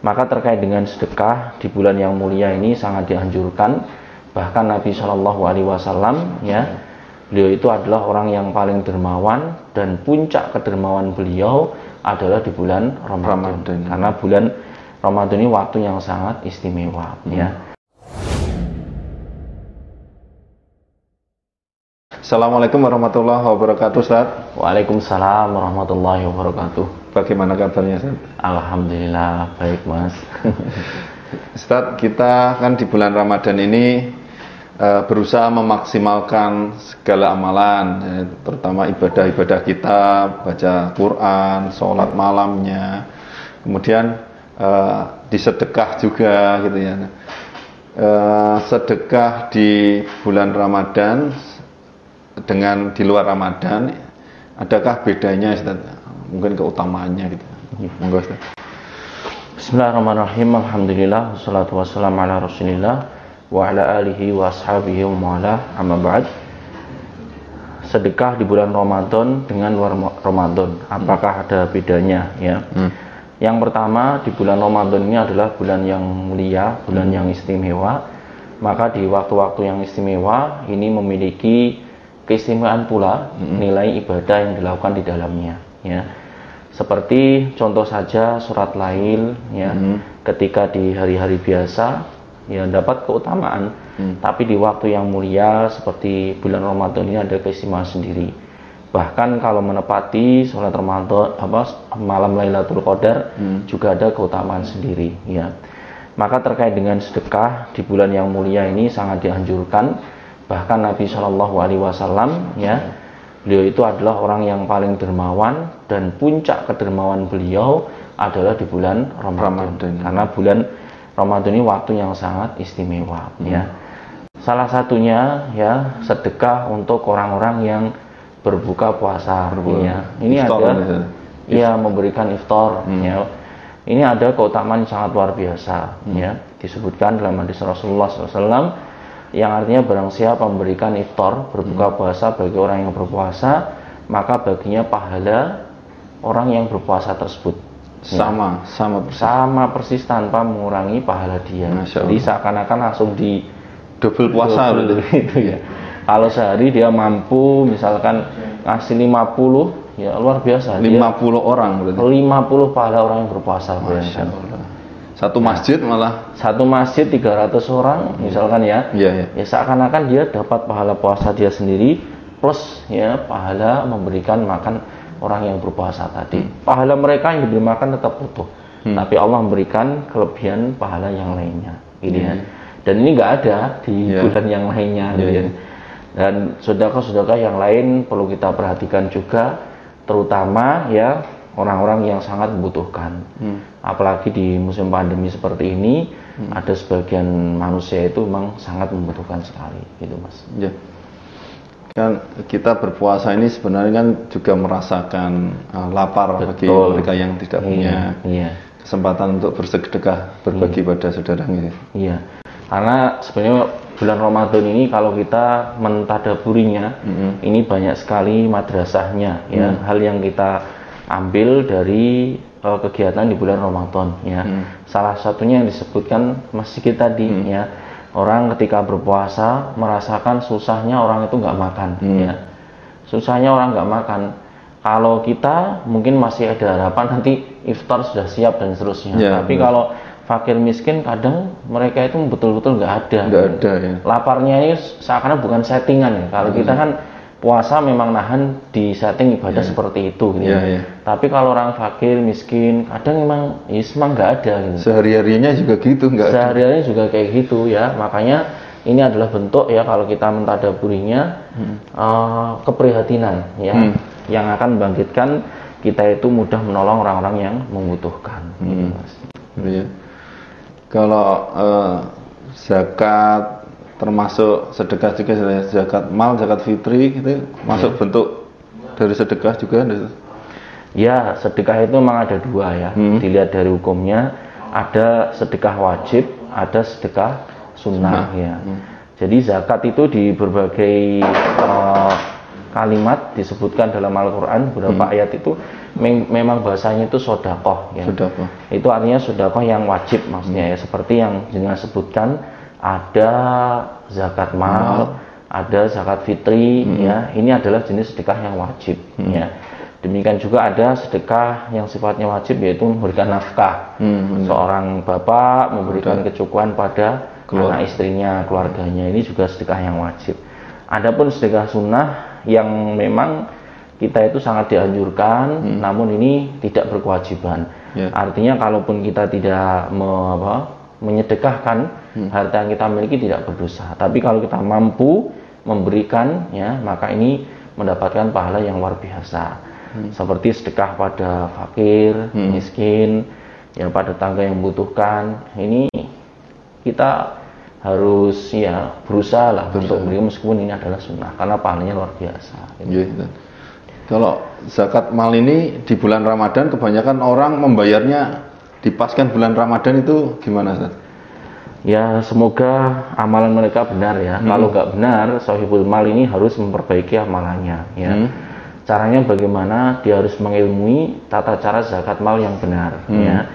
Maka terkait dengan sedekah di bulan yang mulia ini sangat dianjurkan. Bahkan Nabi Shallallahu Alaihi Wasallam ya beliau itu adalah orang yang paling dermawan dan puncak kedermawan beliau adalah di bulan Ramadan. Ramadan. Karena bulan Ramadan ini waktu yang sangat istimewa hmm. ya. Assalamualaikum warahmatullahi wabarakatuh Ustaz Waalaikumsalam warahmatullahi wabarakatuh Bagaimana kabarnya Ustaz? Alhamdulillah baik Mas Ustaz kita kan di bulan Ramadan ini uh, berusaha memaksimalkan segala amalan ya, terutama ibadah-ibadah kita baca Quran, sholat malamnya kemudian uh, disedekah juga gitu ya uh, sedekah di bulan Ramadan dengan di luar Ramadan adakah bedanya Ustaz? Mungkin keutamaannya gitu. Monggo Ustaz. Bismillahirrahmanirrahim. Alhamdulillah wassalatu wassalamu ala Rasulillah wa ala alihi wa ashabihi wa ma'ala amma ba'd. Sedekah di bulan Ramadan dengan luar Ramadan, apakah ada bedanya ya? Hmm. Yang pertama di bulan Ramadan ini adalah bulan yang mulia, bulan hmm. yang istimewa. Maka di waktu-waktu yang istimewa ini memiliki keistimewaan pula hmm. nilai ibadah yang dilakukan di dalamnya ya seperti contoh saja surat lail ya hmm. ketika di hari-hari biasa ya dapat keutamaan hmm. tapi di waktu yang mulia seperti bulan Ramadan ini ada keistimewaan sendiri bahkan kalau menepati sholat Ramadan apa malam Lailatul Qadar hmm. juga ada keutamaan sendiri ya maka terkait dengan sedekah di bulan yang mulia ini sangat dianjurkan bahkan Nabi Shallallahu Alaihi Wasallam ya beliau itu adalah orang yang paling dermawan dan puncak kedermawan beliau adalah di bulan Ramadan, Ramadan. karena bulan Ramadan ini waktu yang sangat istimewa hmm. ya salah satunya ya sedekah untuk orang-orang yang berbuka puasa Berbuka. ya ini iftar ada ya memberikan iftar hmm. ya ini ada keutamaan yang sangat luar biasa hmm. ya disebutkan dalam hadis Rasulullah SAW yang artinya barang siapa memberikan iftar berbuka hmm. puasa bagi orang yang berpuasa maka baginya pahala orang yang berpuasa tersebut sama ya. sama persis. sama persis tanpa mengurangi pahala dia jadi seakan-akan langsung di double puasa double itu ya kalau sehari dia mampu misalkan ngasih 50 ya luar biasa 50 dia, orang berarti 50 pahala orang yang berpuasa Masya Allah. Satu masjid malah satu masjid 300 orang misalkan ya. Iya, iya. Ya seakan-akan dia dapat pahala puasa dia sendiri plus ya pahala memberikan makan orang yang berpuasa tadi. Hmm. Pahala mereka yang diberi makan tetap utuh. Hmm. Tapi Allah memberikan kelebihan pahala yang lainnya. Gitu ya. Hmm. Dan ini nggak ada di yeah. bulan yang lainnya yeah. gitu ya. Iya. Dan saudara-saudara yang lain perlu kita perhatikan juga terutama ya orang-orang yang sangat membutuhkan. Hmm. Apalagi di musim pandemi seperti ini, hmm. ada sebagian manusia itu memang sangat membutuhkan sekali, gitu mas. Ya. Kan kita berpuasa ini sebenarnya kan juga merasakan uh, lapar Betul. bagi mereka yang tidak iya, punya iya. kesempatan untuk bersedekah berbagi iya. pada saudara gitu. Iya. Karena sebenarnya bulan Ramadan ini kalau kita mentadaburinya, mm -hmm. ini banyak sekali madrasahnya ya, mm. hal yang kita ambil dari uh, kegiatan di bulan Ramadan ya. Hmm. Salah satunya yang disebutkan masih kita tadi hmm. ya. Orang ketika berpuasa merasakan susahnya orang itu nggak makan hmm. ya. Susahnya orang nggak makan. Kalau kita mungkin masih ada harapan nanti iftar sudah siap dan seterusnya. Ya, Tapi benar. kalau fakir miskin kadang mereka itu betul-betul nggak ada. Nggak ada ya. Laparnya ini seakan bukan settingan ya. Kalau hmm. kita kan puasa memang nahan di setting ibadah yeah. seperti itu gitu. Yeah, yeah. Tapi kalau orang fakir, miskin, kadang memang ya memang nggak ada gitu. Sehari-harinya juga gitu nggak Sehari-harinya juga kayak gitu ya. Makanya ini adalah bentuk ya kalau kita mentadaburinya hmm. uh, keprihatinan ya hmm. yang akan membangkitkan kita itu mudah menolong orang-orang yang membutuhkan. Hmm. Gitu, Mas. Ya. Kalau uh, zakat termasuk sedekah juga zakat mal zakat fitri gitu masuk ya. bentuk dari sedekah juga ya sedekah itu memang ada dua ya hmm. dilihat dari hukumnya ada sedekah wajib ada sedekah sunnah, sunnah. ya hmm. jadi zakat itu di berbagai uh, kalimat disebutkan dalam Al-Quran beberapa Hmm. ayat itu mem- memang bahasanya itu sodakoh ya. Apa? Itu artinya sodakoh yang wajib maksudnya ya seperti yang jenengan sebutkan ada zakat mal, ada zakat fitri ya. Ini adalah jenis sedekah yang wajib ya. Demikian juga ada sedekah yang sifatnya wajib yaitu memberikan nafkah. Hmm, Seorang bapak memberikan kecukupan pada Keluar- anak istrinya, keluarganya. Ini juga sedekah yang wajib. Adapun sedekah sunnah yang memang kita itu sangat dianjurkan, namun ini tidak berkewajiban. Ya. Artinya kalaupun kita tidak me- apa, menyedekahkan harta yang kita miliki tidak berdosa. Tapi kalau kita mampu memberikan, ya maka ini mendapatkan pahala yang luar biasa. Seperti sedekah pada fakir, miskin, ya pada tangga yang membutuhkan. Ini kita harus ya berusaha lah untuk beri meskipun ini adalah sunnah karena pahalanya luar biasa. Iya, Ustaz. Kalau zakat mal ini di bulan Ramadan kebanyakan orang membayarnya dipaskan bulan Ramadan itu gimana Ustaz? Ya semoga amalan mereka benar ya. Kalau nggak benar, sahibul mal ini harus memperbaiki amalannya ya. Hmm. Caranya bagaimana? Dia harus mengilmui tata cara zakat mal yang benar ya.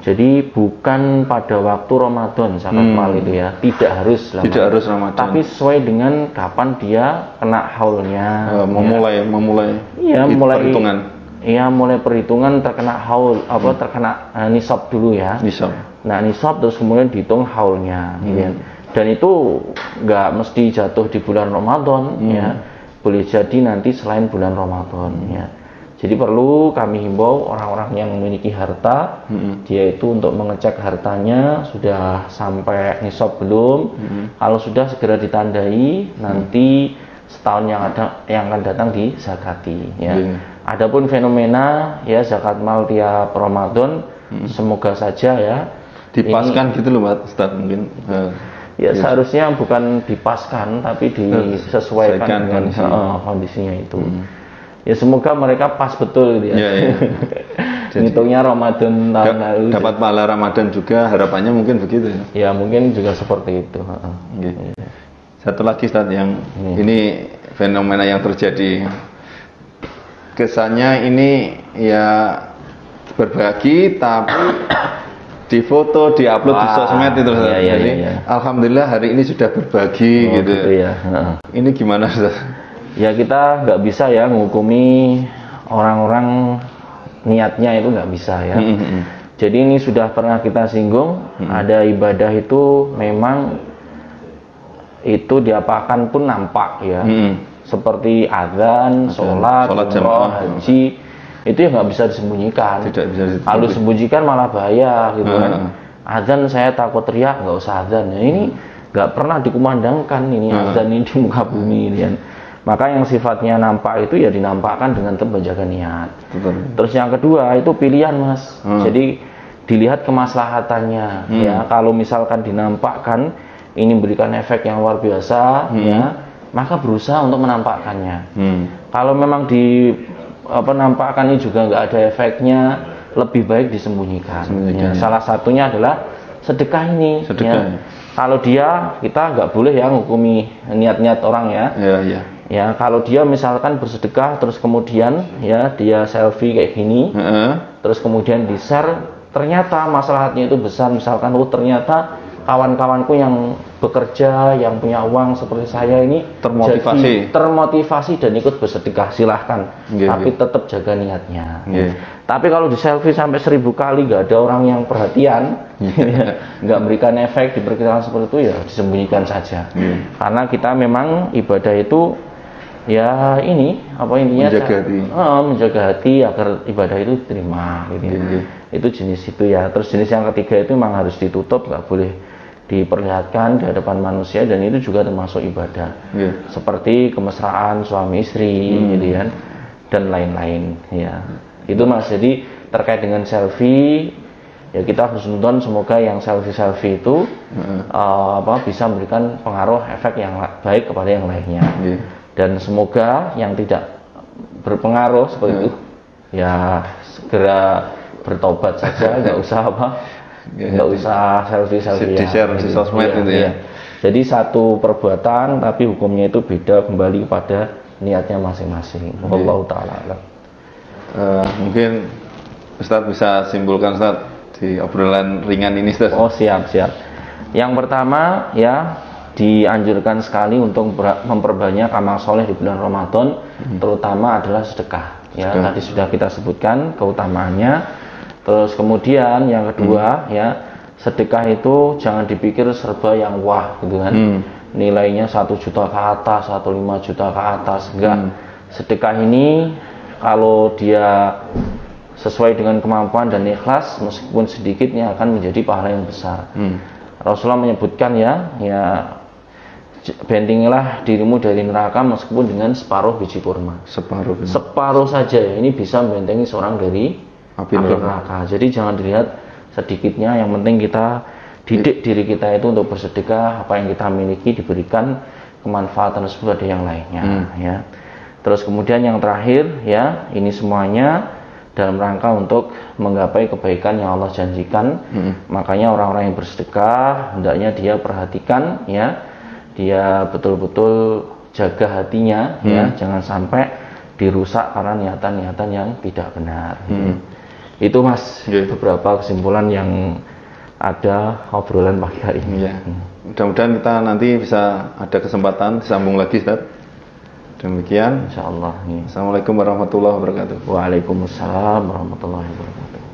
Jadi bukan pada waktu Ramadan zakat mal itu ya, tidak harus lah. Tidak harus Ramadan. Tapi sesuai dengan kapan dia kena haulnya. Eh, memulai memulai Iya, hit- mulai perhitungan Iya, mulai perhitungan terkena haul apa terkena eh, nisab dulu ya. nisab. Nah, nisab terus kemudian dihitung haulnya Hmm. gitu ya. Dan itu nggak mesti jatuh di bulan Ramadan Hmm. ya. Boleh jadi nanti selain bulan Ramadan ya. Jadi perlu kami himbau orang-orang yang memiliki harta, Hmm. dia itu untuk mengecek hartanya sudah sampai nisab belum. Hmm. Kalau sudah segera ditandai, nanti setahun yang ada yang akan datang di zakati ya. Iya. Adapun fenomena ya zakat mal tiap Ramadan semoga saja ya Dipaskan gitu loh Pak Ustaz mungkin. Eh, ya seharusnya bukan dipaskan tapi disesuaikan sesuaikan dengan kondisi. eh, kondisinya itu. Ya semoga mereka pas betul gitu ya. Iya. Ngitungnya Ramadan tahun lalu. dapat pahala Ramadan juga harapannya mungkin begitu ya. Ya mungkin juga seperti itu. heeh. Oke. Satu lagi Ustaz yang ini fenomena yang terjadi. Kesannya ini ya berbagi tapi difoto, diupload di Wah, sosmed itu iya, iya, Jadi iya. alhamdulillah hari ini sudah berbagi Oh, gitu. gitu ya. heeh. Ini gimana Ustaz? Ya kita nggak bisa ya menghukumi orang-orang niatnya itu nggak bisa ya. Mm-mm. Jadi ini sudah pernah kita singgung, ada ibadah itu memang itu diapakan pun nampak ya. Mm-mm. Seperti azan, sholat, sholat umroh, haji, itu ya nggak bisa disembunyikan. Tidak bisa disembunyikan. Kalau disembunyikan malah bahaya gitu kan. Heeh. Azan saya takut teriak, nggak usah azan. Nah, ini nggak pernah dikumandangkan ini azan ini di muka bumi ini kan. Maka yang sifatnya nampak itu ya dinampakkan dengan tetap menjaga niat. Betul. Terus yang kedua itu pilihan mas. Hmm. Jadi dilihat kemaslahatannya ya. Kalau misalkan dinampakkan ini memberikan efek yang luar biasa ya, maka berusaha untuk menampakkannya. Hmm. Kalau memang di ini juga nggak ada efeknya, lebih baik disembunyikan. Sembunyikan, Ya, ya. Salah satunya adalah sedekah ini. Sedekah, ya. Kalau dia kita nggak boleh ya menghukumi niat-niat orang ya. Ya, ya. Ya, kalau dia misalkan bersedekah terus kemudian ya dia selfie kayak gini, Heeh. terus kemudian di share, ternyata masalahnya itu besar misalkan oh ternyata kawan-kawanku yang bekerja, yang punya uang seperti saya ini Termotivasi. jadi termotivasi dan ikut bersedekah silahkan, Iya, tapi iya. tetap jaga niatnya. Iya. Tapi kalau di selfie sampai seribu kali nggak ada orang yang perhatian, nggak memberikan efek diperkirakan seperti itu ya disembunyikan saja. Iya. Karena kita memang ibadah itu ya ini apa intinya Menjaga hati. Eh, menjaga hati agar ibadah itu diterima gitu. Iya, iya. itu jenis itu ya terus jenis yang ketiga itu memang harus ditutup nggak boleh diperlihatkan di hadapan manusia dan itu juga termasuk ibadah Iya. seperti kemesraan suami istri Hmm. gitu kan dan lain-lain ya itu mas jadi terkait dengan selfie ya kita harus nonton semoga yang selfie selfie itu Heeh. eh, apa bisa memberikan pengaruh efek yang baik kepada yang lainnya Iya. dan semoga yang tidak berpengaruh seperti Hmm. itu ya segera bertobat saja nggak usah apa nggak usah selfie selfie di share di sosmed itu ya. jadi satu perbuatan tapi hukumnya itu beda kembali kepada niatnya masing-masing. Wallahu taala. Eh, mungkin Ustadz bisa simpulkan Ustadz di obrolan ringan ini Ustadz. Oh siap siap. Yang pertama ya dianjurkan sekali untuk memperbanyak amal soleh di bulan Ramadan, terutama adalah sedekah. Ya Sedekah. tadi sudah kita sebutkan keutamaannya. Terus kemudian yang kedua ya sedekah itu jangan dipikir serba yang wah gitu kan. Hmm. Nilainya satu juta ke atas atau 5 juta ke atas enggak. Sedekah ini kalau dia sesuai dengan kemampuan dan ikhlas meskipun sedikitnya akan menjadi pahala yang besar. Hmm. Rasulullah menyebutkan ya, ya bentingilah dirimu dari neraka meskipun dengan separuh biji kurma. Separuh. Separuh saja ya, ini bisa membentengi seorang dari Api neraka. Jadi jangan dilihat sedikitnya, yang penting kita didik diri kita itu untuk bersedekah, apa yang kita miliki diberikan kemanfaatan tersebut ada yang lainnya ya. Terus kemudian yang terakhir ya, ini semuanya dalam rangka untuk menggapai kebaikan yang Allah janjikan. Makanya orang-orang yang bersedekah hendaknya dia perhatikan ya, dia betul-betul jaga hatinya ya, jangan sampai dirusak karena niatan-niatan yang tidak benar. Itu Mas Iya. beberapa kesimpulan yang ada obrolan pagi hari ini. Ya. Mudah-mudahan kita nanti bisa ada kesempatan disambung lagi Ustadz. Demikian. Insya Allah. Assalamualaikum warahmatullahi wabarakatuh. Waalaikumsalam warahmatullahi wabarakatuh.